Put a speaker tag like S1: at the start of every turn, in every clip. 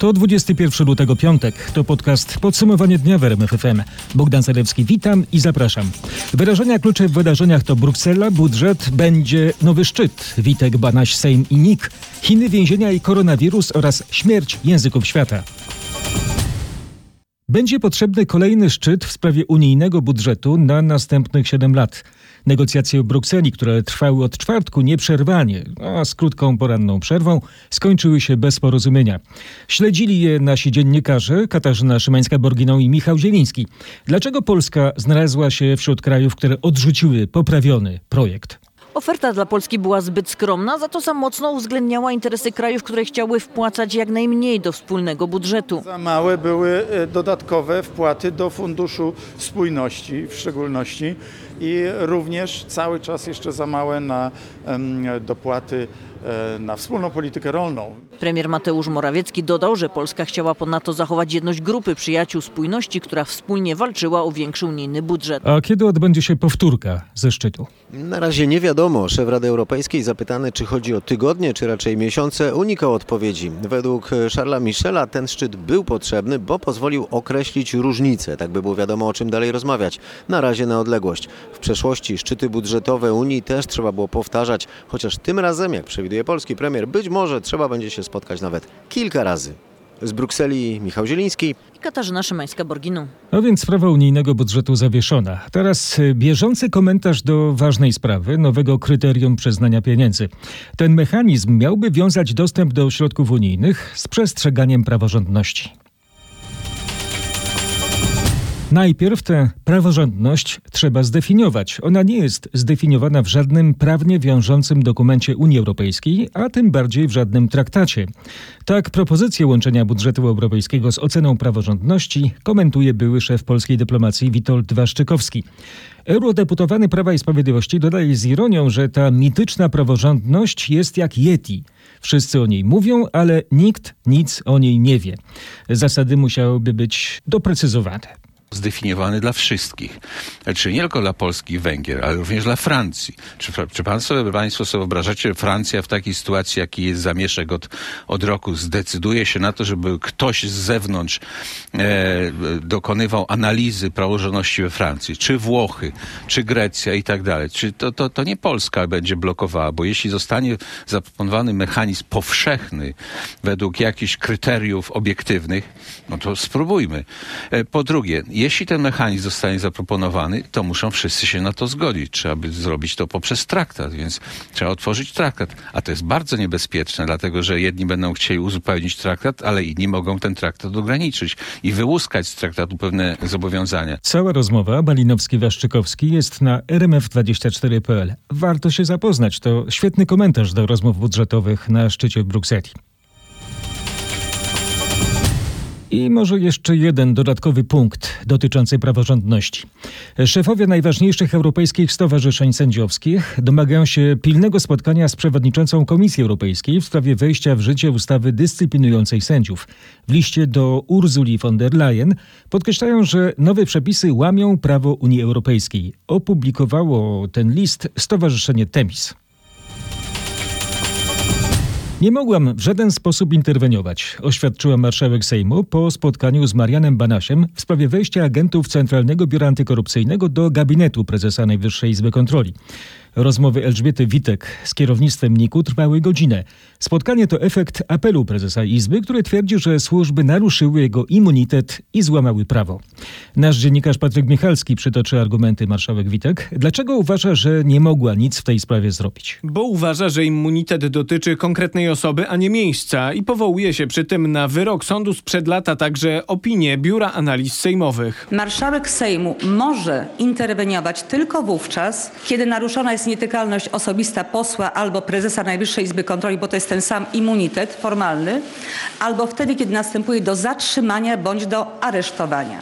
S1: To 21 lutego piątek. To podcast Podsumowanie dnia w RMF FM. Bogdan Zarewski, witam i zapraszam. Wyrażenia klucze w wydarzeniach to Bruksela, budżet, będzie nowy szczyt, Witek, Banaś, Sejm i NIK, Chiny, więzienia i koronawirus oraz śmierć języków świata. Będzie potrzebny kolejny szczyt w sprawie unijnego budżetu na następnych 7 lat. Negocjacje w Brukseli, które trwały od czwartku nieprzerwanie, a z krótką poranną przerwą, skończyły się bez porozumienia. Śledzili je nasi dziennikarze Katarzyna Szymańska-Borginą i Michał Zieliński. Dlaczego Polska znalazła się wśród krajów, które odrzuciły poprawiony projekt?
S2: Oferta dla Polski była zbyt skromna, za to za mocno uwzględniała interesy krajów, które chciały wpłacać jak najmniej do wspólnego budżetu.
S3: Za małe były e, dodatkowe wpłaty do Funduszu Spójności w szczególności i również cały czas jeszcze za małe na dopłaty e, na wspólną politykę rolną.
S2: Premier Mateusz Morawiecki dodał, że Polska chciała ponadto zachować jedność grupy przyjaciół spójności, która wspólnie walczyła o większy unijny budżet.
S1: A kiedy odbędzie się powtórka ze szczytu?
S4: Na razie nie wiadomo. Szef Rady Europejskiej zapytany, czy chodzi o tygodnie, czy raczej miesiące, unikał odpowiedzi. Według Charlesa Michela ten szczyt był potrzebny, bo pozwolił określić różnice, tak by było wiadomo o czym dalej rozmawiać. Na razie na odległość. W przeszłości szczyty budżetowe Unii też trzeba było powtarzać, chociaż tym razem, jak przewiduje polski premier, być może trzeba będzie się spotkać nawet kilka razy. Z Brukseli Michał Zieliński.
S2: I Katarzyna Szymańska-Borginą.
S1: A więc sprawa unijnego budżetu zawieszona. Teraz y, bieżący komentarz do ważnej sprawy nowego kryterium przyznania pieniędzy. Ten mechanizm miałby wiązać dostęp do środków unijnych z przestrzeganiem praworządności. Najpierw tę praworządność trzeba zdefiniować. Ona nie jest zdefiniowana w żadnym prawnie wiążącym dokumencie Unii Europejskiej, a tym bardziej w żadnym traktacie. Tak propozycję łączenia budżetu europejskiego z oceną praworządności komentuje były szef polskiej dyplomacji Witold Waszczykowski. Eurodeputowany Prawa i Sprawiedliwości dodaje z ironią, że ta mityczna praworządność jest jak Yeti. Wszyscy o niej mówią, ale nikt nic o niej nie wie. Zasady musiałyby być doprecyzowane
S5: zdefiniowany dla wszystkich. Czyli nie tylko dla Polski i Węgier, ale również dla Francji. Czy, czy pan sobie, państwo sobie wyobrażacie, Francja w takiej sytuacji, jaki jest zamieszek od, od roku, zdecyduje się na to, żeby ktoś z zewnątrz e, dokonywał analizy praworządności we Francji? Czy Włochy, czy Grecja i tak dalej? Czy to, to, to nie Polska będzie blokowała, bo jeśli zostanie zaproponowany mechanizm powszechny według jakichś kryteriów obiektywnych, no to spróbujmy. E, po drugie, jeśli ten mechanizm zostanie zaproponowany, to muszą wszyscy się na to zgodzić. Trzeba by zrobić to poprzez traktat, więc trzeba otworzyć traktat. A to jest bardzo niebezpieczne, dlatego że jedni będą chcieli uzupełnić traktat, ale inni mogą ten traktat ograniczyć i wyłuskać z traktatu pewne zobowiązania.
S1: Cała rozmowa Balinowski-Waszczykowski jest na rmf24.pl. Warto się zapoznać. To świetny komentarz do rozmów budżetowych na szczycie w Brukseli. I może jeszcze jeden dodatkowy punkt dotyczący praworządności. Szefowie najważniejszych europejskich stowarzyszeń sędziowskich domagają się pilnego spotkania z przewodniczącą Komisji Europejskiej w sprawie wejścia w życie ustawy dyscyplinującej sędziów. W liście do Ursuli von der Leyen podkreślają, że nowe przepisy łamią prawo Unii Europejskiej. Opublikowało ten list Stowarzyszenie Temis. Nie mogłam w żaden sposób interweniować, oświadczyła marszałek Sejmu po spotkaniu z Marianem Banasiem w sprawie wejścia agentów Centralnego Biura Antykorupcyjnego do gabinetu prezesa Najwyższej Izby Kontroli. Rozmowy Elżbiety Witek z kierownictwem NIK-u trwały godzinę. Spotkanie to efekt apelu prezesa Izby, który twierdzi, że służby naruszyły jego immunitet i złamały prawo. Nasz dziennikarz Patryk Michalski przytoczy argumenty marszałek Witek. Dlaczego uważa, że nie mogła nic w tej sprawie zrobić?
S6: Bo uważa, że immunitet dotyczy konkretnej osoby, a nie miejsca i powołuje się przy tym na wyrok sądu sprzed lat, a także opinię Biura Analiz Sejmowych.
S7: Marszałek Sejmu może interweniować tylko wówczas, kiedy naruszona jest nietykalność osobista posła albo prezesa Najwyższej Izby Kontroli, bo to jest ten sam immunitet formalny, albo wtedy, kiedy następuje do zatrzymania bądź do aresztowania.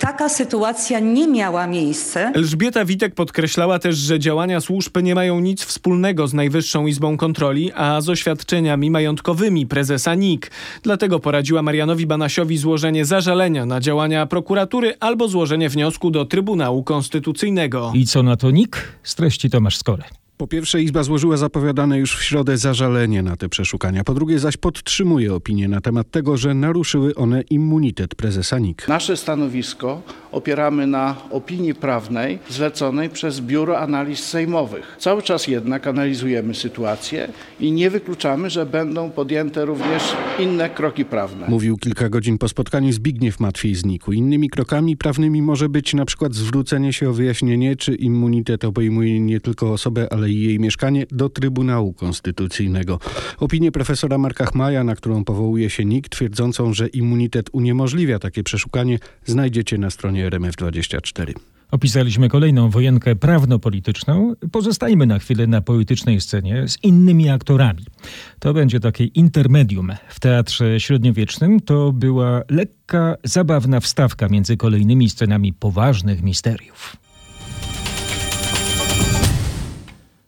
S7: Taka sytuacja nie miała miejsca.
S6: Elżbieta Witek podkreślała też, że działania służb nie mają nic wspólnego z Najwyższą Izbą Kontroli, a z oświadczeniami majątkowymi prezesa NIK. Dlatego poradziła Marianowi Banasiowi złożenie zażalenia na działania prokuratury albo złożenie wniosku do Trybunału Konstytucyjnego.
S1: I co na to NIK? Streści Tomasz Skory.
S8: Po pierwsze, Izba złożyła zapowiadane już w środę zażalenie na te przeszukania. Po drugie, zaś podtrzymuje opinię na temat tego, że naruszyły one immunitet prezesa NIK.
S9: Nasze stanowisko opieramy na opinii prawnej zleconej przez Biuro Analiz Sejmowych. Cały czas jednak analizujemy sytuację i nie wykluczamy, że będą podjęte również inne kroki prawne.
S8: Mówił kilka godzin po spotkaniu Zbigniew Matwiej z NIK-u. Innymi krokami prawnymi może być na przykład zwrócenie się o wyjaśnienie, czy immunitet obejmuje nie tylko osobę, ale i jej mieszkanie do Trybunału Konstytucyjnego. Opinię profesora Marka Chmaja, na którą powołuje się NIK, twierdzącą, że immunitet uniemożliwia takie przeszukanie, znajdziecie na stronie RMF24.
S1: Opisaliśmy kolejną wojenkę prawno-polityczną. Pozostajmy na chwilę na politycznej scenie z innymi aktorami. To będzie takie intermedium. W teatrze średniowiecznym to była lekka, zabawna wstawka między kolejnymi scenami poważnych misteriów.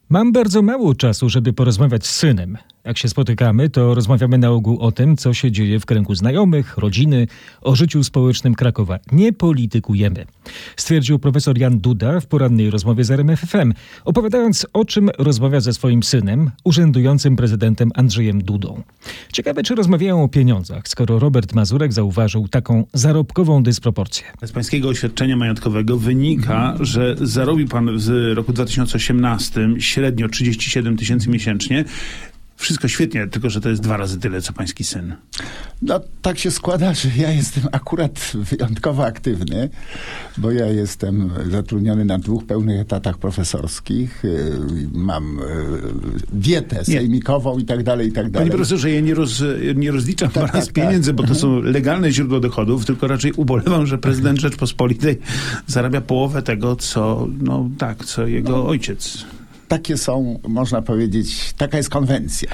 S1: Mam bardzo mało czasu, żeby porozmawiać z synem. Jak się spotykamy, to rozmawiamy na ogół o tym, co się dzieje w kręgu znajomych, rodziny, o życiu społecznym Krakowa. Nie politykujemy, stwierdził profesor Jan Duda w porannej rozmowie z RMFFM, opowiadając o czym rozmawia ze swoim synem, urzędującym prezydentem Andrzejem Dudą. Ciekawe, czy rozmawiają o pieniądzach, skoro Robert Mazurek zauważył taką zarobkową dysproporcję.
S10: Z pańskiego oświadczenia majątkowego wynika, że zarobił pan w roku 2018 średnio 37 tysięcy miesięcznie. Wszystko świetnie, tylko że to jest dwa razy tyle, co pański syn.
S11: No tak się składa, że ja jestem akurat wyjątkowo aktywny, bo ja jestem zatrudniony na dwóch pełnych etatach profesorskich. y, Mam y, dietę sejmikową i tak dalej, i tak dalej.
S10: Panie profesorze, ja nie, roz, nie rozliczam
S11: Tak,
S10: z
S11: tak,
S10: pieniędzy,
S11: tak.
S10: bo to są legalne źródła dochodów, tylko raczej ubolewam, że prezydent Rzeczpospolitej zarabia połowę tego, co, no tak, co jego ojciec.
S11: Takie są, można powiedzieć, taka jest konwencja.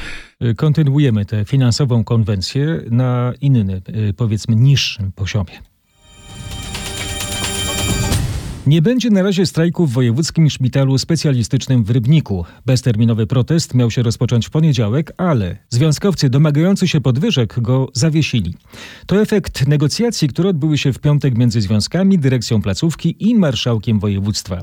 S1: Kontynuujemy tę finansową konwencję na inny, y, powiedzmy, niższym poziomie. Nie będzie na razie strajku w Wojewódzkim Szpitalu Specjalistycznym w Rybniku. Bezterminowy protest miał się rozpocząć w poniedziałek, ale związkowcy domagający się podwyżek go zawiesili. To efekt negocjacji, które odbyły się w piątek między związkami, dyrekcją placówki i marszałkiem województwa.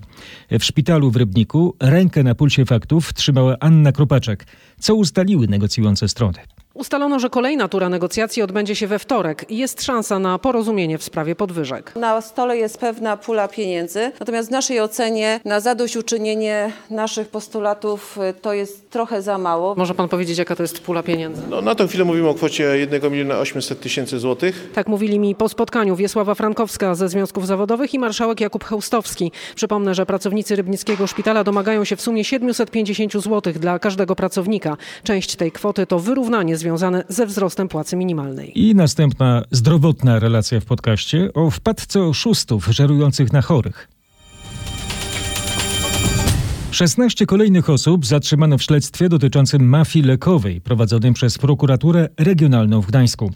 S1: W szpitalu w Rybniku rękę na pulsie faktów trzymała Anna Kropaczek. Co ustaliły negocjujące strony?
S12: Ustalono, że kolejna tura negocjacji odbędzie się we wtorek i jest szansa na porozumienie w sprawie podwyżek.
S13: Na stole jest pewna pula pieniędzy, natomiast w naszej ocenie na zadośćuczynienie naszych postulatów y, to jest trochę za mało.
S12: Może pan powiedzieć, jaka to jest pula pieniędzy?
S14: No, na tę chwilę mówimy o kwocie 1 miliona 800 tysięcy złotych.
S12: Tak mówili mi po spotkaniu Wiesława Frankowska ze Związków Zawodowych i marszałek Jakub Chełstowski. Przypomnę, że pracownicy Rybnickiego Szpitala domagają się w sumie 750 zł dla każdego pracownika. Część tej kwoty to wyrównanie związane ze wzrostem płacy minimalnej.
S1: I następna zdrowotna relacja w podcaście o wpadce oszustów żerujących na chorych. 16 kolejnych osób zatrzymano w śledztwie dotyczącym mafii lekowej prowadzonym przez prokuraturę regionalną w Gdańsku.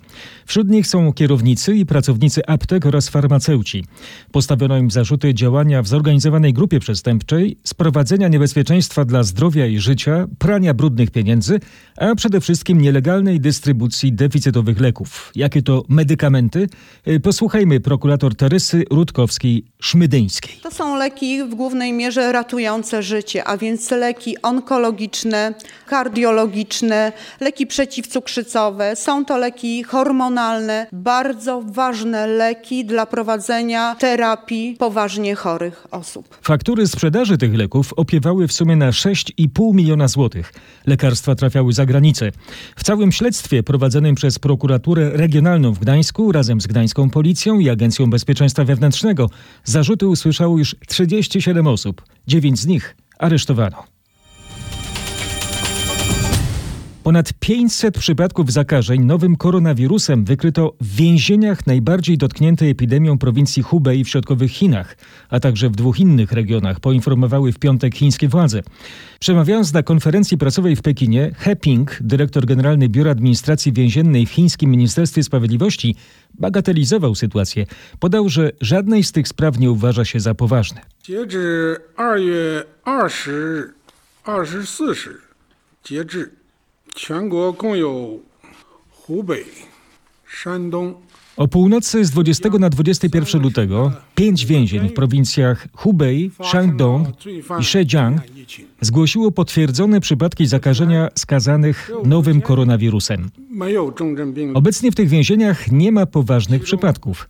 S1: Wśród nich są kierownicy i pracownicy aptek oraz farmaceuci. Postawiono im zarzuty działania w zorganizowanej grupie przestępczej, sprowadzenia niebezpieczeństwa dla zdrowia i życia, prania brudnych pieniędzy, a przede wszystkim nielegalnej dystrybucji deficytowych leków. Jakie to medykamenty? Y, Posłuchajmy prokurator Teresy Rutkowskiej-Szmydyńskiej.
S15: To są leki w głównej mierze ratujące życie, a więc leki onkologiczne, kardiologiczne, leki przeciwcukrzycowe. Są to leki hormonalne, bardzo ważne leki dla prowadzenia terapii poważnie chorych osób.
S1: Faktury sprzedaży tych leków opiewały w sumie na 6,5 miliona złotych. Lekarstwa trafiały za granicę. W całym śledztwie prowadzonym przez prokuraturę regionalną w Gdańsku razem z Gdańską Policją i Agencją Bezpieczeństwa Wewnętrznego zarzuty usłyszało już 37 osób. Dziewięć z nich aresztowano. Ponad 500 przypadków zakażeń nowym koronawirusem wykryto w więzieniach najbardziej dotkniętej epidemią prowincji Hubei w środkowych Chinach, a także w dwóch innych regionach, poinformowały w piątek chińskie władze. Przemawiając na konferencji prasowej w Pekinie, He Ping, dyrektor generalny Biura Administracji Więziennej w chińskim Ministerstwie Sprawiedliwości, bagatelizował sytuację. Podał, że żadnej z tych spraw nie uważa się za poważne.
S16: 截至二月二十二十四时，截至 全国共有湖北、 山东
S1: O północy z 20 na 21 lutego pięć więzień w prowincjach Hubei, Shandong i Zhejiang zgłosiło potwierdzone przypadki zakażenia skazanych nowym koronawirusem.
S16: 没有重症病例。
S1: Obecnie w tych więzieniach nie ma poważnych przypadków.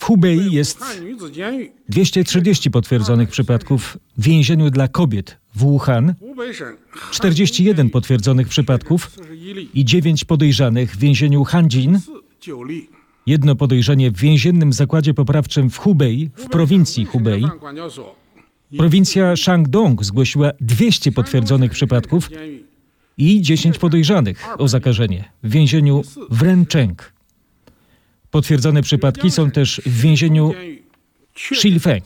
S1: W Hubei jest 230 potwierdzonych przypadków w więzieniu dla kobiet w Wuhan, 41 potwierdzonych przypadków i 9 podejrzanych w więzieniu Hanjin, jedno podejrzenie w więziennym zakładzie poprawczym w Hubei, w prowincji Hubei. Prowincja Shandong zgłosiła 200 potwierdzonych przypadków i 10 podejrzanych o zakażenie w więzieniu Wrencheng. Potwierdzone przypadki są też w więzieniu Shilfeng.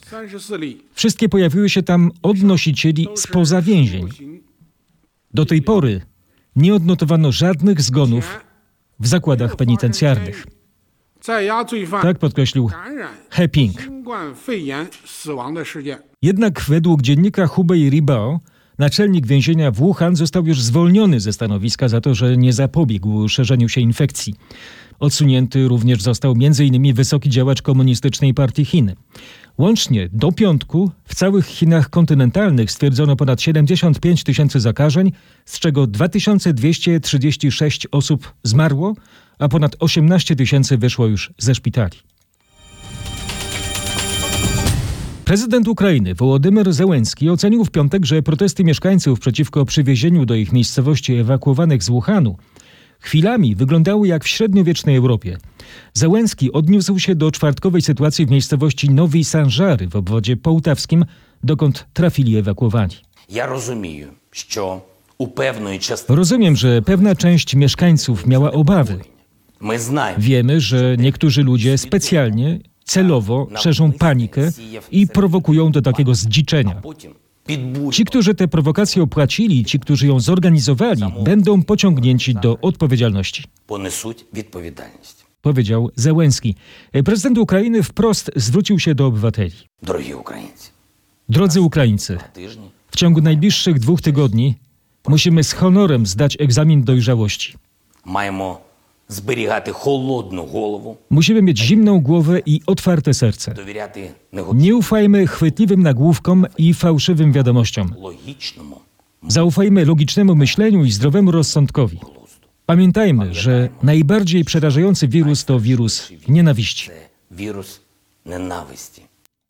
S1: Wszystkie pojawiły się tam odnosicieli spoza więzień. Do tej pory nie odnotowano żadnych zgonów w zakładach penitencjarnych. Tak podkreślił He Ping. Jednak według dziennika Hubei Ribao naczelnik więzienia w Wuhan został już zwolniony ze stanowiska za to, że nie zapobiegł szerzeniu się infekcji. Odsunięty również został m.in. wysoki działacz komunistycznej partii Chin. Łącznie do piątku w całych Chinach kontynentalnych stwierdzono ponad 75 tysięcy zakażeń, z czego 2236 osób zmarło, a ponad 18 tysięcy wyszło już ze szpitali. Prezydent Ukrainy Wołodymyr Zełenski ocenił w piątek, że protesty mieszkańców przeciwko przywiezieniu do ich miejscowości ewakuowanych z Wuhanu chwilami wyglądały jak w średniowiecznej Europie. Załęski odniósł się do czwartkowej sytuacji w miejscowości Nowej Sanżary w obwodzie połtawskim, dokąd trafili ewakuowani.
S17: Ja rozumiem, że u pewnej części...
S1: Rozumiem, że pewna część mieszkańców miała obawy. Wiemy, że niektórzy ludzie specjalnie, celowo szerzą panikę i prowokują do takiego zdziczenia. Ci, którzy tę prowokację opłacili, ci, którzy ją zorganizowali, będą pociągnięci do odpowiedzialności. Powiedział Zełenski. E, prezydent Ukrainy wprost zwrócił się do obywateli. Drodzy Ukraińcy, w ciągu najbliższych dwóch tygodni musimy z honorem zdać egzamin dojrzałości.
S17: Majmo
S1: Musimy mieć zimną głowę i otwarte serce. Nie ufajmy chwytliwym nagłówkom i fałszywym wiadomościom. Zaufajmy logicznemu myśleniu i zdrowemu rozsądkowi. Pamiętajmy, że najbardziej przerażający wirus to wirus nienawiści.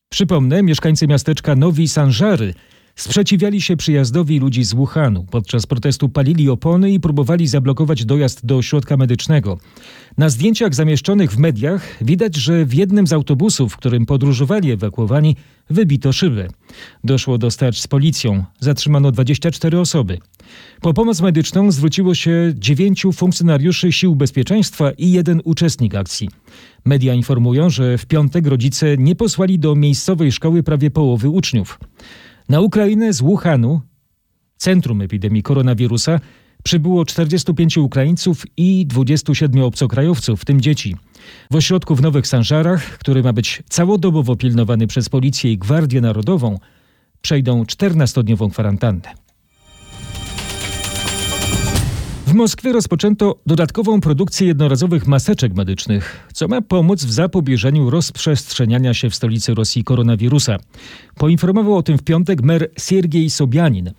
S1: Przypomnę, mieszkańcy miasteczka Nowi Sanżary sprzeciwiali się przyjazdowi ludzi z Wuhanu. Podczas protestu palili opony i próbowali zablokować dojazd do ośrodka medycznego. Na zdjęciach zamieszczonych w mediach widać, że w jednym z autobusów, w którym podróżowali ewakuowani, wybito szybę. Doszło do starć z policją. Zatrzymano 24 osoby. Po pomoc medyczną zwróciło się dziewięciu funkcjonariuszy sił bezpieczeństwa i jeden uczestnik akcji. Media informują, że w piątek rodzice nie posłali do miejscowej szkoły prawie połowy uczniów. Na Ukrainę z Wuhanu, centrum epidemii koronawirusa, przybyło 45 Ukraińców i 27 obcokrajowców, w tym dzieci. W ośrodku w Nowych Sanżarach, który ma być całodobowo pilnowany przez policję i Gwardię Narodową, przejdą 14-dniową kwarantannę. W Moskwie rozpoczęto dodatkową produkcję jednorazowych maseczek medycznych, co ma pomóc w zapobieżeniu rozprzestrzeniania się w stolicy Rosji koronawirusa. Poinformował o tym w piątek mer Siergiej Sobianin.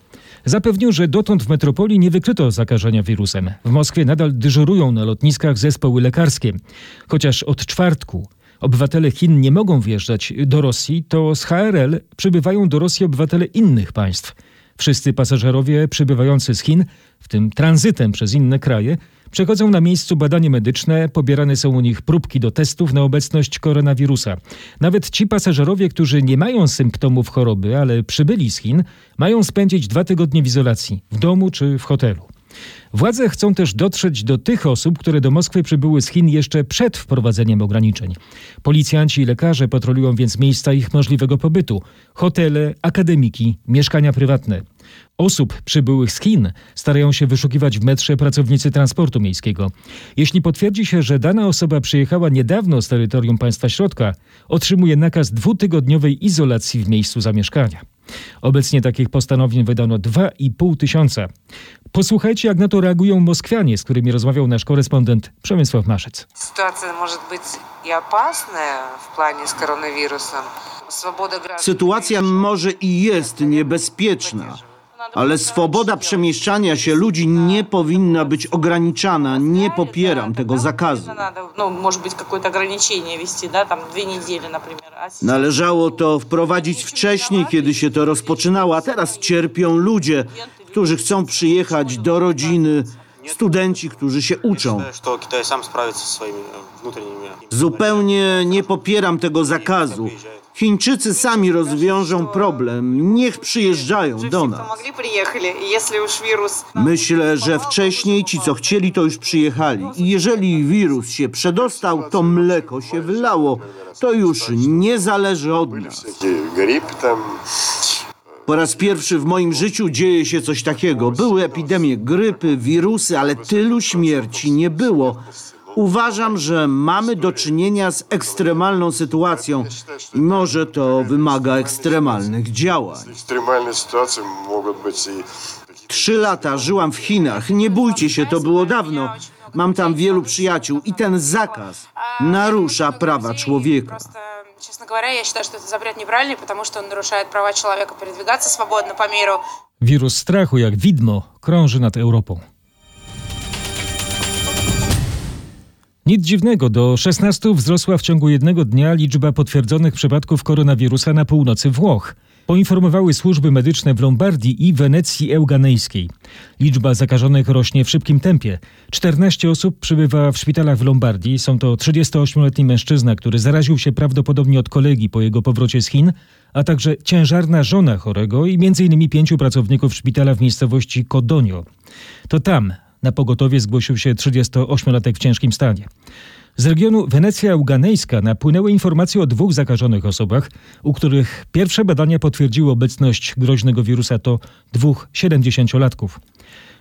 S1: Zapewnił, że dotąd w metropolii nie wykryto zakażenia wirusem. W Moskwie nadal dyżurują na lotniskach zespoły lekarskie. Chociaż od czwartku obywatele Chin nie mogą wjeżdżać do Rosji, to z HRL przybywają do Rosji obywatele innych państw. Wszyscy pasażerowie przybywający z Chin, w tym tranzytem przez inne kraje, przechodzą na miejscu badanie medyczne, pobierane są u nich próbki do testów na obecność koronawirusa. Nawet ci pasażerowie, którzy nie mają symptomów choroby, ale przybyli z Chin, mają spędzić dwa tygodnie w izolacji, w domu czy w hotelu. Władze chcą też dotrzeć do tych osób, które do Moskwy przybyły z Chin jeszcze przed wprowadzeniem ograniczeń. Policjanci i lekarze patrolują więc miejsca ich możliwego pobytu: hotele, akademiki, mieszkania prywatne. Osób przybyłych z Chin starają się wyszukiwać w metrze pracownicy transportu miejskiego. Jeśli potwierdzi się, że dana osoba przyjechała niedawno z terytorium państwa środka, otrzymuje nakaz dwutygodniowej izolacji w miejscu zamieszkania. Obecnie takich postanowień wydano 2,5 tysiąca. Posłuchajcie, jak na to reagują Moskwianie, z którymi rozmawiał nasz korespondent Przemysław Maszyc.
S18: Sytuacja może być i opasna w planie z koronawirusem.
S19: Sytuacja może i jest niebezpieczna, ale swoboda przemieszczania się ludzi nie powinna być ograniczana. Nie popieram tego zakazu.
S18: Надо, ну, может быть, какое-то ограничение вести, да, там две недели, например. А сейчас-
S19: Należało to wprowadzić wcześniej, kiedy się to rozpoczynało, a teraz cierpią ludzie, którzy chcą przyjechać do rodziny, studenci, którzy się uczą.
S20: что Китай сам справится со своими э, внутренними.
S19: Zupełnie nie popieram tego zakazu. Chińczycy sami rozwiążą problem. Niech przyjeżdżają do nas. Myślę, że wcześniej ci, co chcieli, to już przyjechali. I jeżeli wirus się przedostał, to mleko się wylało. To już nie zależy od nas. Po raz pierwszy w moim życiu dzieje się coś takiego. Były epidemie grypy, wirusy, ale tylu śmierci nie było. Uważam, że mamy do czynienia z ekstremalną sytuacją i może to wymaga ekstremalnych działań.
S14: Экстремальные ситуации могут быть и
S19: Trzy lata żyłam w Chinach. Nie bójcie się, to było dawno. Mam tam wielu przyjaciół i ten zakaz narusza prawa człowieka.
S18: Честно говоря, я считаю, что этот запрет неправильный, потому что он нарушает права человека передвигаться свободно по миру.
S1: Wirus strachu jak widmo krąży nad Europą. Nic dziwnego, do 16 wzrosła w ciągu jednego dnia liczba potwierdzonych przypadków koronawirusa na północy Włoch. Poinformowały służby medyczne w Lombardii i Wenecji Euganejskiej. Liczba zakażonych rośnie w szybkim tempie. 14 osób przybywa w szpitalach w Lombardii. Są to 38-letni mężczyzna, który zaraził się prawdopodobnie od kolegi po jego powrocie z Chin, a także ciężarna żona chorego i m.in. pięciu pracowników szpitala w miejscowości Codonio. To tam na pogotowie zgłosił się 38-latek w ciężkim stanie. Z regionu Wenecja Euganejska napłynęły informacje o dwóch zakażonych osobach, u których pierwsze badania potwierdziły obecność groźnego wirusa to dwóch 70-latków.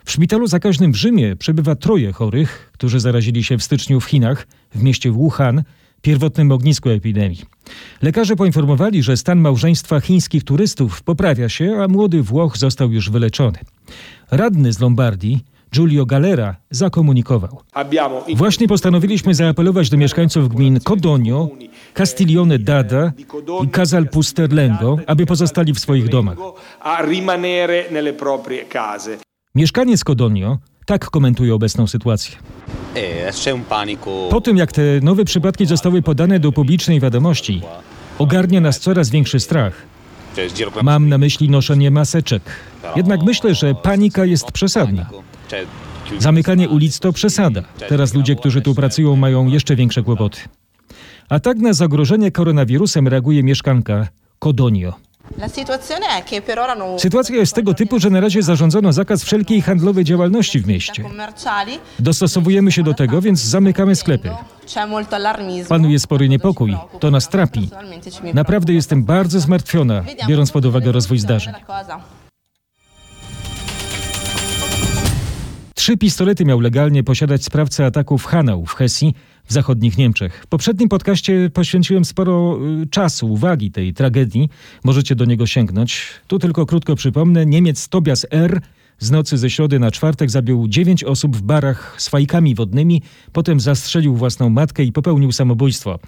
S1: W szpitalu zakaźnym w Rzymie przebywa troje chorych, którzy zarazili się w styczniu w Chinach, w mieście Wuhan, pierwotnym ognisku epidemii. Lekarze poinformowali, że stan małżeństwa chińskich turystów poprawia się, a młody Włoch został już wyleczony. Radny z Lombardii, Giulio Galera, zakomunikował. Właśnie postanowiliśmy zaapelować do mieszkańców gmin Codogno, Castiglione d'Adda i Casal Pusterlengo, aby pozostali w swoich domach. Mieszkaniec Codogno tak komentuje obecną sytuację.
S21: Panico.
S1: Po tym, jak te nowe przypadki zostały podane do publicznej wiadomości, ogarnia nas coraz większy strach. Mam na myśli noszenie maseczek. Jednak myślę, że panika jest przesadna. Zamykanie ulic to przesada. Teraz ludzie, którzy tu pracują, mają jeszcze większe kłopoty. A tak na zagrożenie koronawirusem reaguje mieszkanka Codonio. Sytuacja jest tego typu, że na razie zarządzono zakaz wszelkiej handlowej działalności w mieście. Dostosowujemy się do tego, więc zamykamy sklepy. Panuje spory niepokój. To nas trapi. Naprawdę jestem bardzo zmartwiona, biorąc pod uwagę rozwój zdarzeń. Trzy pistolety miał legalnie posiadać sprawca ataku w Hanau w Hesji w zachodnich Niemczech. W poprzednim podcaście poświęciłem sporo y, czasu, uwagi tej tragedii. Możecie do niego sięgnąć. Tu tylko krótko przypomnę. Niemiec Tobias R. z nocy ze środy na czwartek zabił dziewięć osób w barach z fajkami wodnymi, potem zastrzelił własną matkę i popełnił samobójstwo.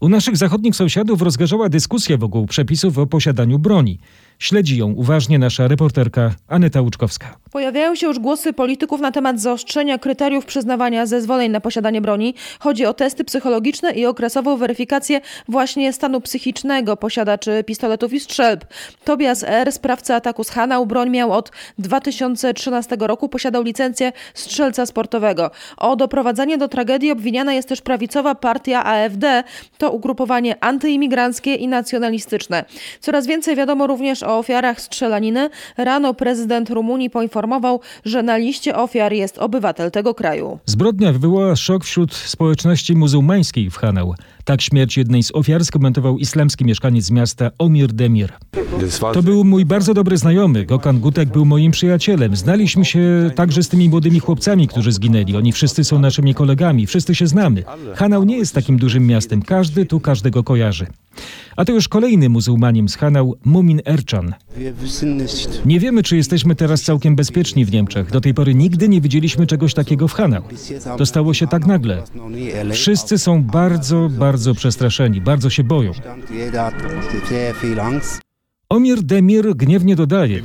S1: U naszych zachodnich sąsiadów rozgorzała dyskusja wokół przepisów o posiadaniu broni. Śledzi ją uważnie nasza reporterka Aneta Łuczkowska.
S22: Pojawiają się już głosy polityków na temat zaostrzenia kryteriów przyznawania zezwoleń na posiadanie broni. Chodzi o testy psychologiczne i okresową weryfikację właśnie stanu psychicznego posiadaczy pistoletów i strzelb. Tobias R., sprawca ataku z Hanau, broń miał od 2013 roku, posiadał licencję strzelca sportowego. O doprowadzenie do tragedii obwiniana jest też prawicowa partia AfD. To ugrupowanie antyimigranckie i nacjonalistyczne. Coraz więcej wiadomo również o ofiarach strzelaniny. Rano prezydent Rumunii poinformował, że na liście ofiar jest obywatel tego kraju.
S1: Zbrodnia wywołała szok wśród społeczności muzułmańskiej w Hanau. Tak śmierć jednej z ofiar skomentował islamski mieszkaniec miasta Omir Demir. To był mój bardzo dobry znajomy. Gokan Gutek był moim przyjacielem. Znaliśmy się także z tymi młodymi chłopcami, którzy zginęli. Oni wszyscy są naszymi kolegami, wszyscy się znamy. Hanau nie jest takim dużym miastem. Każdy tu każdego kojarzy. A to już kolejny muzułmanin schanał Mumin Erczan. Nie wiemy, czy jesteśmy teraz całkiem bezpieczni w Niemczech. Do tej pory nigdy nie widzieliśmy czegoś takiego w Hanau. To stało się tak nagle. Wszyscy są bardzo, bardzo przestraszeni, bardzo się boją. Omir Demir gniewnie dodaje.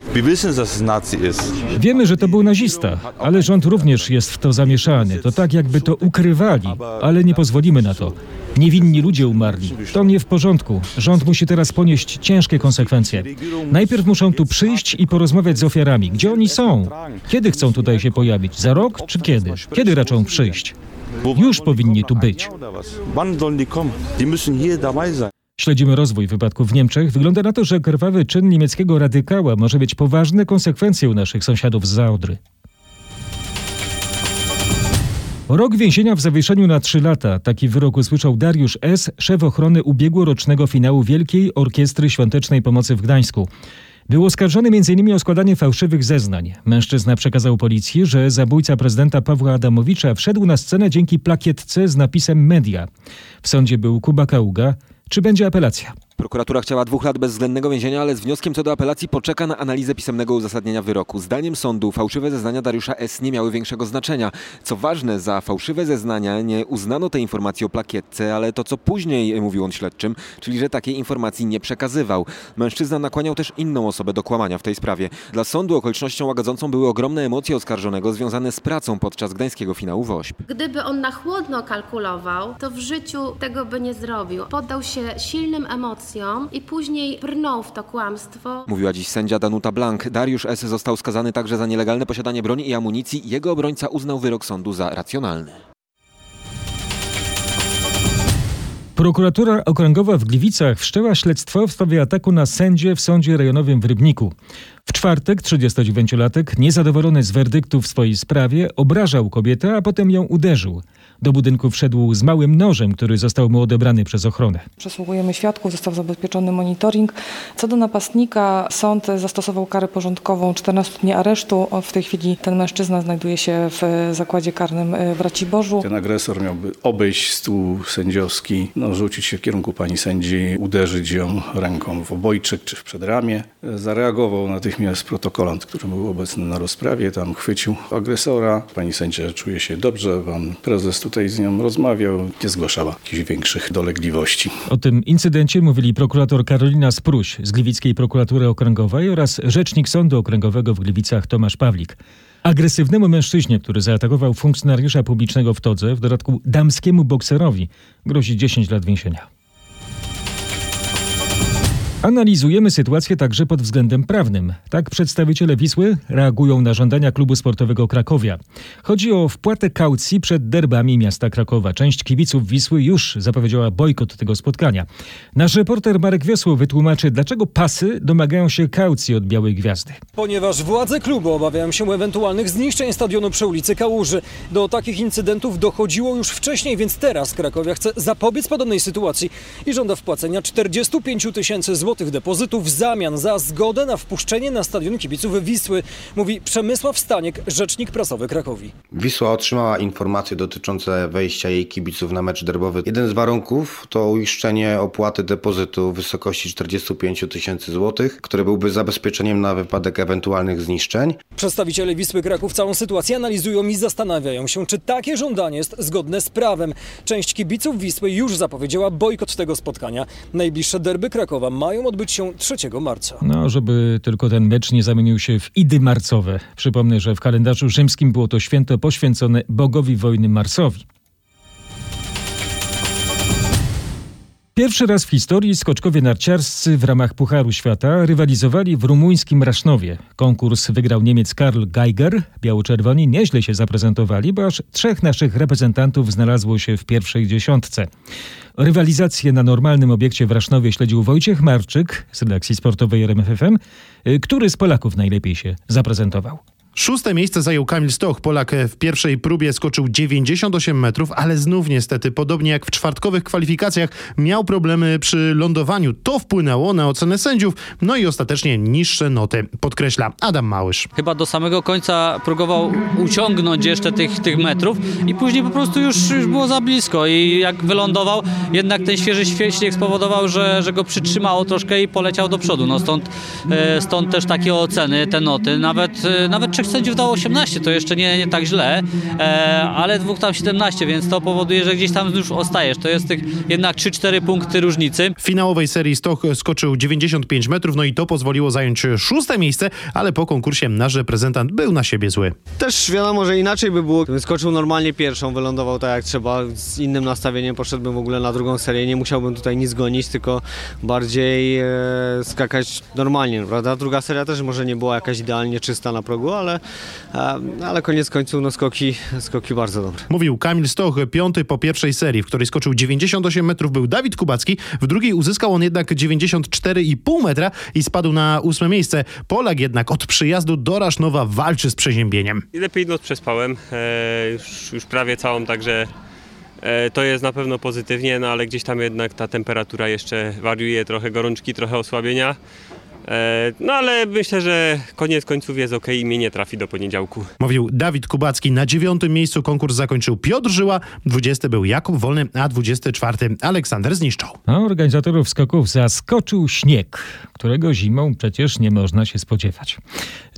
S1: Wiemy, że to był nazista, ale rząd również jest w to zamieszany. To tak, jakby to ukrywali, ale nie pozwolimy na to. Niewinni ludzie umarli. To nie w porządku. Rząd musi teraz ponieść ciężkie konsekwencje. Najpierw muszą tu przyjść i porozmawiać z ofiarami. Gdzie oni są? Kiedy chcą tutaj się pojawić? Za rok czy kiedy? Kiedy raczą przyjść? Już powinni tu być. Śledzimy rozwój wypadków w Niemczech. Wygląda na to, że krwawy czyn niemieckiego radykała może mieć poważne konsekwencje u naszych sąsiadów z Zaodry. Rok więzienia w zawieszeniu na trzy lata. Taki wyrok usłyszał Dariusz S., szef ochrony ubiegłorocznego finału Wielkiej Orkiestry Świątecznej Pomocy w Gdańsku. Był oskarżony m.in. o składanie fałszywych zeznań. Mężczyzna przekazał policji, że zabójca prezydenta Pawła Adamowicza wszedł na scenę dzięki plakietce z napisem Media. W sądzie był Kuba Kaługa. Czy będzie apelacja?
S23: Prokuratura chciała dwóch lat bezwzględnego więzienia, ale z wnioskiem co do apelacji poczeka na analizę pisemnego uzasadnienia wyroku. Zdaniem sądu fałszywe zeznania Dariusza S. nie miały większego znaczenia. Co ważne, za fałszywe zeznania nie uznano tej informacji o plakietce, ale to co później mówił on śledczym, czyli że takiej informacji nie przekazywał. Mężczyzna nakłaniał też inną osobę do kłamania w tej sprawie. Dla sądu okolicznością łagodzącą były ogromne emocje oskarżonego związane z pracą podczas gdańskiego finału WOŚP.
S24: Gdyby on na chłodno kalkulował, to w życiu tego by nie zrobił. Poddał się silnym emocjom i później brnął w to kłamstwo.
S23: Mówiła dziś sędzia Danuta Blank. Dariusz S. został skazany także za nielegalne posiadanie broni i amunicji. Jego obrońca uznał wyrok sądu za racjonalny.
S1: Prokuratura Okręgowa w Gliwicach wszczęła śledztwo w sprawie ataku na sędzię w sądzie rejonowym w Rybniku. W czwartek 39-latek, niezadowolony z werdyktu w swojej sprawie, obrażał kobietę, a potem ją uderzył. Do budynku wszedł z małym nożem, który został mu odebrany przez ochronę.
S25: Przesłuchujemy świadków, został zabezpieczony monitoring. Co do napastnika, sąd zastosował karę porządkową 14 dni aresztu. W tej chwili ten mężczyzna znajduje się w zakładzie karnym w Raciborzu.
S26: Ten agresor miałby obejść stół sędziowski, no, rzucić się w kierunku pani sędzi, uderzyć ją ręką w obojczyk czy w przedramię. Zareagował natychmiast protokolant, który był obecny na rozprawie. Tam chwycił agresora. Pani sędzia czuje się dobrze, pan prezes tutaj z nią rozmawiał, nie zgłaszała jakichś większych dolegliwości.
S1: O tym incydencie mówili prokurator Karolina Spruś z Gliwickiej Prokuratury Okręgowej oraz rzecznik Sądu Okręgowego w Gliwicach Tomasz Pawlik. Agresywnemu mężczyźnie, który zaatakował funkcjonariusza publicznego w Todze, w dodatku damskiemu bokserowi, grozi 10 lat więzienia. Analizujemy sytuację także pod względem prawnym. Tak przedstawiciele Wisły reagują na żądania klubu sportowego Krakowia. Chodzi o wpłatę kaucji przed derbami miasta Krakowa. Część kibiców Wisły już zapowiedziała bojkot tego spotkania. Nasz reporter Marek Wiosło wytłumaczy, dlaczego pasy domagają się kaucji od Białej Gwiazdy.
S27: Ponieważ władze klubu obawiają się ewentualnych zniszczeń stadionu przy ulicy Kałuży. Do takich incydentów dochodziło już wcześniej, więc teraz Krakowia chce zapobiec podobnej sytuacji i żąda wpłacenia 45 tysięcy złotych depozytu w zamian za zgodę na wpuszczenie na stadion kibiców Wisły, mówi Przemysław Staniek, rzecznik prasowy Krakowi.
S28: Wisła otrzymała informacje dotyczące wejścia jej kibiców na mecz derbowy. Jeden z warunków to uiszczenie opłaty depozytu w wysokości 45 tysięcy złotych, który byłby zabezpieczeniem na wypadek ewentualnych zniszczeń.
S27: Przedstawiciele Wisły Kraków całą sytuację analizują i zastanawiają się, czy takie żądanie jest zgodne z prawem. Część kibiców Wisły już zapowiedziała bojkot tego spotkania. Najbliższe derby Krakowa mają odbyć się 3 marca.
S1: No, żeby tylko ten mecz nie zamienił się w idy marcowe. Przypomnę, że w kalendarzu rzymskim było to święto poświęcone bogowi wojny Marsowi. Pierwszy raz w historii skoczkowie narciarscy w ramach Pucharu Świata rywalizowali w rumuńskim Rasznowie. Konkurs wygrał Niemiec Karl Geiger. Biało-czerwoni nieźle się zaprezentowali, bo aż trzech naszych reprezentantów znalazło się w pierwszej dziesiątce. Rywalizację na normalnym obiekcie w Rasznowie śledził Wojciech Marczyk z redakcji sportowej RMFFM. Który z Polaków najlepiej się zaprezentował?
S29: Szóste miejsce zajął Kamil Stoch. Polak w pierwszej próbie skoczył 98 metrów, ale znów niestety, podobnie jak w czwartkowych kwalifikacjach, miał problemy przy lądowaniu. To wpłynęło na ocenę sędziów, no i ostatecznie niższe noty, podkreśla Adam Małysz.
S30: Chyba do samego końca próbował uciągnąć jeszcze tych, tych metrów i później po prostu już, już było za blisko i jak wylądował, jednak ten świeży śnieg spowodował, że, że go przytrzymało troszkę i poleciał do przodu. No stąd, e, stąd też takie oceny, te noty. Nawet, e, nawet sędziów dało 18, to jeszcze nie, nie tak źle, e, ale dwóch tam 17, więc to powoduje, że gdzieś tam już ostajesz. To jest tych jednak 3-4 punkty różnicy.
S29: W finałowej serii Stoch skoczył 95 metrów, no i to pozwoliło zająć szóste miejsce, ale po konkursie nasz reprezentant był na siebie zły.
S31: Też wiadomo, że inaczej by było, gdybym skoczył normalnie pierwszą, wylądował tak jak trzeba, z innym nastawieniem poszedłbym w ogóle na drugą serię, nie musiałbym tutaj nic gonić, tylko bardziej e, skakać normalnie, prawda? Druga seria też może nie była jakaś idealnie czysta na progu, ale, e, ale koniec końców no skoki, skoki bardzo dobre.
S29: Mówił Kamil Stoch, piąty po pierwszej serii, w której skoczył 98 metrów, był Dawid Kubacki. W drugiej uzyskał on jednak 94,5 metra i spadł na ósme miejsce. Polak jednak od przyjazdu do Rasznowa walczy z przeziębieniem.
S32: Lepiej noc przespałem, e, już, już prawie całą, także e, to jest na pewno pozytywnie, no ale gdzieś tam jednak ta temperatura jeszcze wariuje, trochę gorączki, trochę osłabienia. E, no ale myślę, że koniec końców jest ok i mnie nie trafi do poniedziałku.
S29: Mówił Dawid Kubacki. Na dziewiątym miejscu konkurs zakończył Piotr Żyła, 20 był Jakub Wolny, a 24 Aleksander Zniszczał.
S1: A organizatorów skoków zaskoczył śnieg, którego zimą przecież nie można się spodziewać.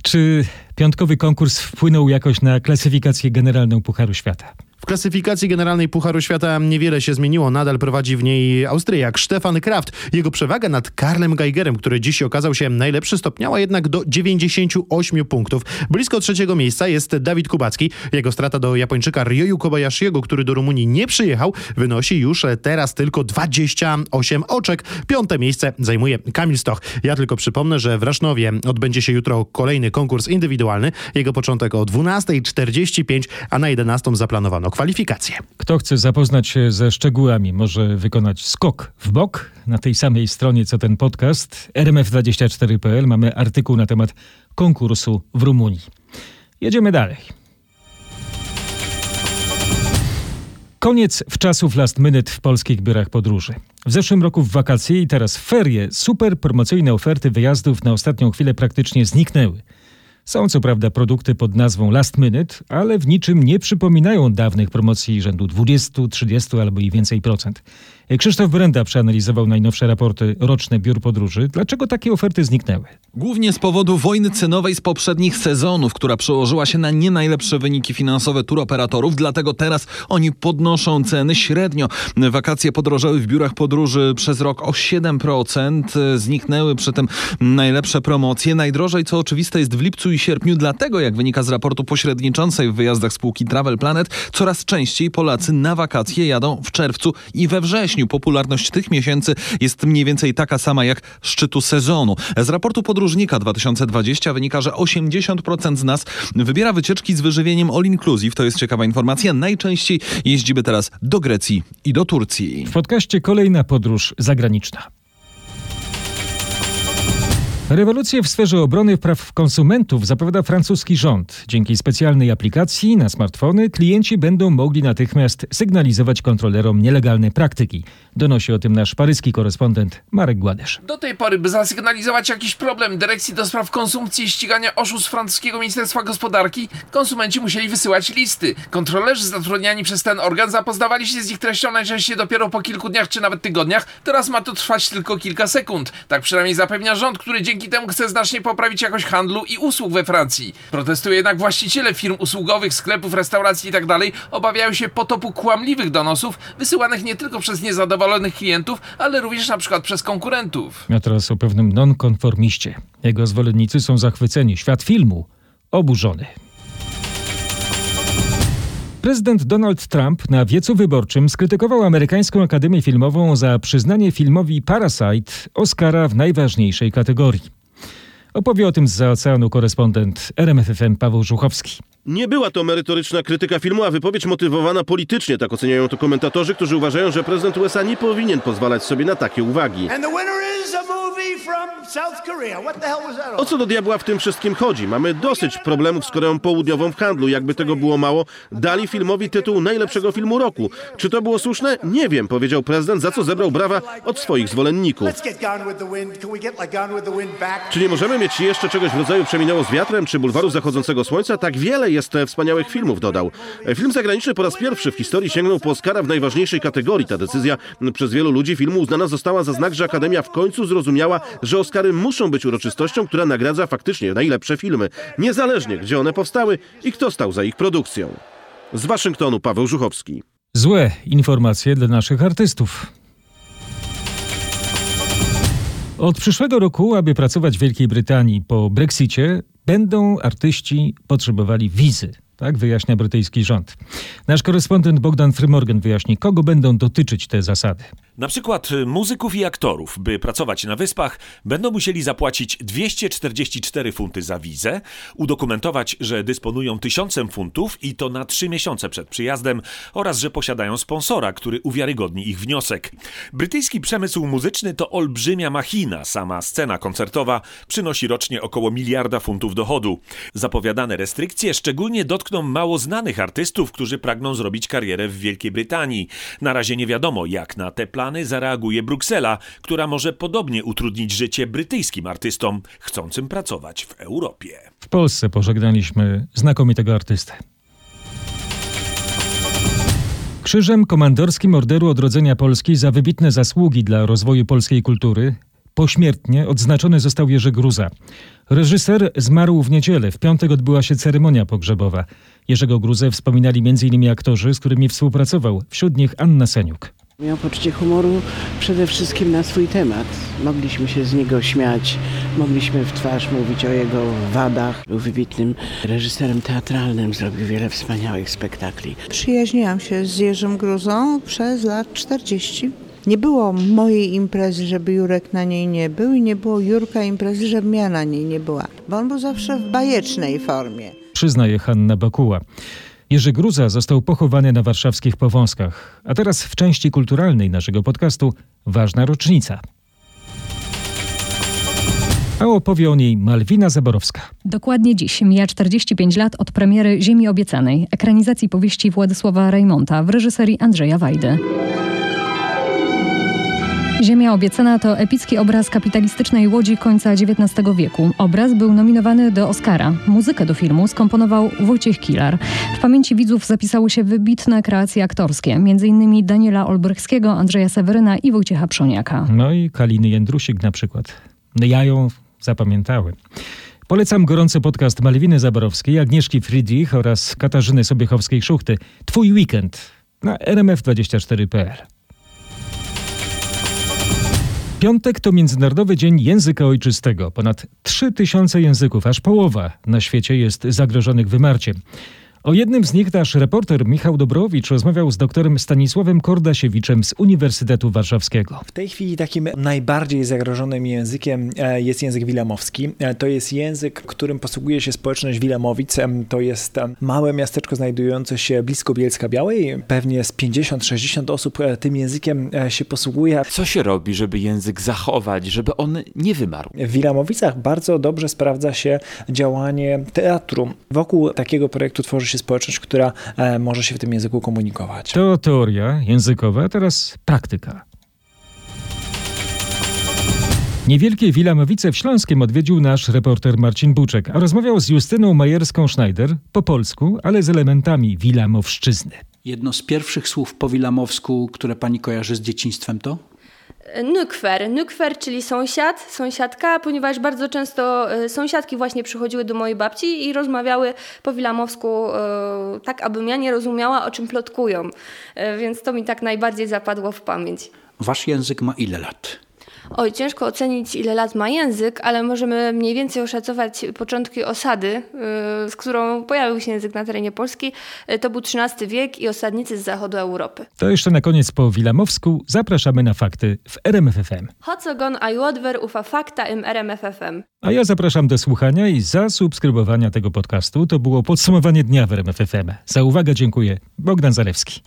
S1: Czy piątkowy konkurs wpłynął jakoś na klasyfikację generalną Pucharu Świata?
S29: W klasyfikacji generalnej Pucharu Świata niewiele się zmieniło. Nadal prowadzi w niej Austriak Stefan Kraft. Jego przewaga nad Karlem Geigerem, który dziś okazał się najlepszy, stopniała jednak do 98 punktów. Blisko trzeciego miejsca jest Dawid Kubacki. Jego strata do Japończyka Ryoyu Kobayashiego, który do Rumunii nie przyjechał, wynosi już teraz tylko 28 oczek. Piąte miejsce zajmuje Kamil Stoch. Ja tylko przypomnę, że w Rasznowie odbędzie się jutro kolejny konkurs indywidualny. Jego początek o 12.45, a na 11 zaplanowano kwalifikacje.
S1: Kto chce zapoznać się ze szczegółami, może wykonać skok w bok. Na tej samej stronie co ten podcast rmf24.pl mamy artykuł na temat konkursu w Rumunii. Jedziemy dalej. Koniec w czasów last minute w polskich biurach podróży. W zeszłym roku w wakacje i teraz w ferie super promocyjne oferty wyjazdów na ostatnią chwilę praktycznie zniknęły. Są co prawda produkty pod nazwą Last Minute, ale w niczym nie przypominają dawnych promocji rzędu 20, 30 albo i więcej procent. Krzysztof Brenda przeanalizował najnowsze raporty roczne biur podróży. Dlaczego takie oferty zniknęły?
S33: Głównie z powodu wojny cenowej z poprzednich sezonów, która przełożyła się na nie najlepsze wyniki finansowe turoperatorów, dlatego teraz oni podnoszą ceny średnio. Wakacje podrożały w biurach podróży przez rok o 7%, zniknęły przy tym najlepsze promocje. Najdrożej, co oczywiste, jest w lipcu i sierpniu, dlatego jak wynika z raportu pośredniczącej w wyjazdach spółki Travel Planet, coraz częściej Polacy na wakacje jadą w czerwcu i we wrześniu. Popularność tych miesięcy jest mniej więcej taka sama jak szczytu sezonu. Z raportu podróżnika 2020 wynika, że 80% z nas wybiera wycieczki z wyżywieniem all inclusive. To jest ciekawa informacja. Najczęściej jeździmy teraz do Grecji i do Turcji.
S1: W podcaście kolejna podróż zagraniczna. Rewolucję w sferze obrony praw konsumentów zapowiada francuski rząd. Dzięki specjalnej aplikacji na smartfony klienci będą mogli natychmiast sygnalizować kontrolerom nielegalne praktyki. Donosi o tym nasz paryski korespondent Marek Gładesz.
S34: Do tej pory, by zasygnalizować jakiś problem Dyrekcji do Spraw Konsumpcji i Ścigania Oszustw francuskiego Ministerstwa Gospodarki, konsumenci musieli wysyłać listy. Kontrolerzy zatrudniani przez ten organ zapoznawali się z ich treścią najczęściej dopiero po kilku dniach czy nawet tygodniach. Teraz ma to trwać tylko kilka sekund. Tak przynajmniej zapewnia rząd, który dzięki temu chce znacznie poprawić jakość handlu i usług we Francji. Protestują jednak właściciele firm usługowych, sklepów, restauracji itd. obawiają się potopu kłamliwych donosów wysyłanych nie tylko przez niezadowolonych klientów, ale również na przykład przez konkurentów.
S1: A teraz o pewnym nonkonformiście. Jego zwolennicy są zachwyceni. Świat filmu oburzony. Prezydent Donald Trump na wiecu wyborczym skrytykował amerykańską Akademię Filmową za przyznanie filmowi Parasite Oscara w najważniejszej kategorii. Opowie o tym z oceanu korespondent RMFFM Paweł Żuchowski.
S35: Nie była to merytoryczna krytyka filmu, a wypowiedź motywowana politycznie. Tak oceniają to komentatorzy, którzy uważają, że prezydent USA nie powinien pozwalać sobie na takie uwagi. O co do diabła w tym wszystkim chodzi? Mamy dosyć problemów z Koreą Południową w handlu. Jakby tego było mało, dali filmowi tytuł najlepszego filmu roku. Czy to było słuszne? Nie wiem, powiedział prezydent, za co zebrał brawa od swoich zwolenników. Czy nie możemy mieć jeszcze czegoś w rodzaju Przeminęło z wiatrem czy Bulwaru Zachodzącego Słońca? Tak wiele jest e, wspaniałych filmów, dodał. E, Film zagraniczny po raz pierwszy w historii sięgnął po Oscara w najważniejszej kategorii. Ta decyzja przez wielu ludzi filmu uznana została za znak, że Akademia w końcu zrozumiała, że Oscary muszą być uroczystością, która nagradza faktycznie najlepsze filmy, niezależnie gdzie one powstały i kto stał za ich produkcją. Z Waszyngtonu Paweł Żuchowski.
S1: Złe informacje dla naszych artystów. Od przyszłego roku, aby pracować w Wielkiej Brytanii po Brexicie, będą artyści potrzebowali wizy. Tak wyjaśnia brytyjski rząd. Nasz korespondent Bogdan Frymorgan wyjaśni, kogo będą dotyczyć te zasady.
S36: Na przykład y, muzyków i aktorów, by pracować na wyspach, będą musieli zapłacić 244 funty za wizę, udokumentować, że dysponują tysiącem funtów i to na trzy miesiące przed przyjazdem oraz, że posiadają sponsora, który uwiarygodni ich wniosek. Brytyjski przemysł muzyczny to olbrzymia machina. Sama scena koncertowa przynosi rocznie około miliarda funtów dochodu. Zapowiadane restrykcje szczególnie dotkną mało znanych artystów, którzy pragną zrobić karierę w Wielkiej Brytanii. Na razie nie wiadomo, jak na te plany zareaguje Bruksela, która może podobnie utrudnić życie brytyjskim artystom chcącym pracować w Europie.
S1: W Polsce pożegnaliśmy znakomitego artystę. Krzyżem Komandorskim Orderu Odrodzenia Polski za wybitne zasługi dla rozwoju polskiej kultury pośmiertnie odznaczony został Jerzy Gruza. Reżyser zmarł w niedzielę. W piątek odbyła się ceremonia pogrzebowa. Jerzego Gruzę wspominali m.in. aktorzy, z którymi współpracował, wśród nich Anna Seniuk.
S37: Miał poczucie humoru przede wszystkim na swój temat. Mogliśmy się z niego śmiać, mogliśmy w twarz mówić o jego wadach. Był wybitnym reżyserem teatralnym, zrobił wiele wspaniałych spektakli.
S38: Przyjaźniłam się z Jerzym Gruzą przez lat 40. Nie było mojej imprezy, żeby Jurek na niej nie był i nie było Jurka imprezy, żebym ja na niej nie była. Bo on był zawsze w bajecznej formie.
S1: Przyznaje Hanna Bakuła. Jerzy Gruza został pochowany na warszawskich Powązkach. A teraz w części kulturalnej naszego podcastu ważna rocznica. A opowie o niej Malwina Zaborowska.
S39: Dokładnie dziś mija 45 lat od premiery Ziemi Obiecanej, ekranizacji powieści Władysława Rejmonta w reżyserii Andrzeja Wajdy. Ziemia obiecana to epicki obraz kapitalistycznej łodzi końca XIX wieku. Obraz był nominowany do Oscara. Muzykę do filmu skomponował Wojciech Kilar. W pamięci widzów zapisały się wybitne kreacje aktorskie, m.in. Daniela Olbrychskiego, Andrzeja Seweryna i Wojciecha Przoniaka.
S1: No i Kaliny Jędrusik na przykład. Ja ją zapamiętałem. Polecam gorący podcast Malwiny Zaborowskiej, Agnieszki Friedrich oraz Katarzyny Sobiechowskiej-Szuchty. Twój weekend na rmf24.pl. Piątek to Międzynarodowy Dzień Języka Ojczystego. Ponad 3000 języków, aż połowa na świecie jest zagrożonych wymarciem. O jednym z nich nasz reporter Michał Dobrowicz rozmawiał z doktorem Stanisławem Kordasiewiczem z Uniwersytetu Warszawskiego.
S40: W tej chwili takim najbardziej zagrożonym językiem e, jest język wilamowski. E, to jest język, którym posługuje się społeczność Wilamowic. To jest małe miasteczko znajdujące się blisko Bielska Białej. Pewnie z 50-60 osób e, tym językiem się posługuje.
S41: Co się robi, żeby język zachować, żeby on nie wymarł?
S40: W Wilamowicach bardzo dobrze sprawdza się działanie teatru. Wokół takiego projektu tworzy się społeczność, która e, może się w tym języku komunikować.
S1: To teoria językowa, teraz praktyka. Niewielkie Wilamowice w Śląskiem odwiedził nasz reporter Marcin Buczek, a rozmawiał z Justyną Majerską-Schneider po polsku, ale z elementami wilamowszczyzny.
S42: Jedno z pierwszych słów po wilamowsku, które pani kojarzy z dzieciństwem to?
S43: Nukwer. Nukwer, czyli sąsiad, sąsiadka, ponieważ bardzo często e, sąsiadki właśnie przychodziły do mojej babci i rozmawiały po wilamowsku e, tak, abym ja nie rozumiała, o czym plotkują. E, więc to mi tak najbardziej zapadło w pamięć.
S42: Wasz język ma ile lat?
S43: Oj, ciężko ocenić, ile lat ma język, ale możemy mniej więcej oszacować początki osady, z którą pojawił się język na terenie Polski. To był XIII wiek i osadnicy z zachodu Europy.
S1: To jeszcze na koniec po wilamowsku zapraszamy na fakty w RMFFM.
S43: Hocogon ajodwer ufa fakta im RMFFM.
S1: A ja zapraszam do słuchania i zasubskrybowania tego podcastu. To było podsumowanie dnia w RMFFM. Za uwagę dziękuję. Bogdan Zalewski.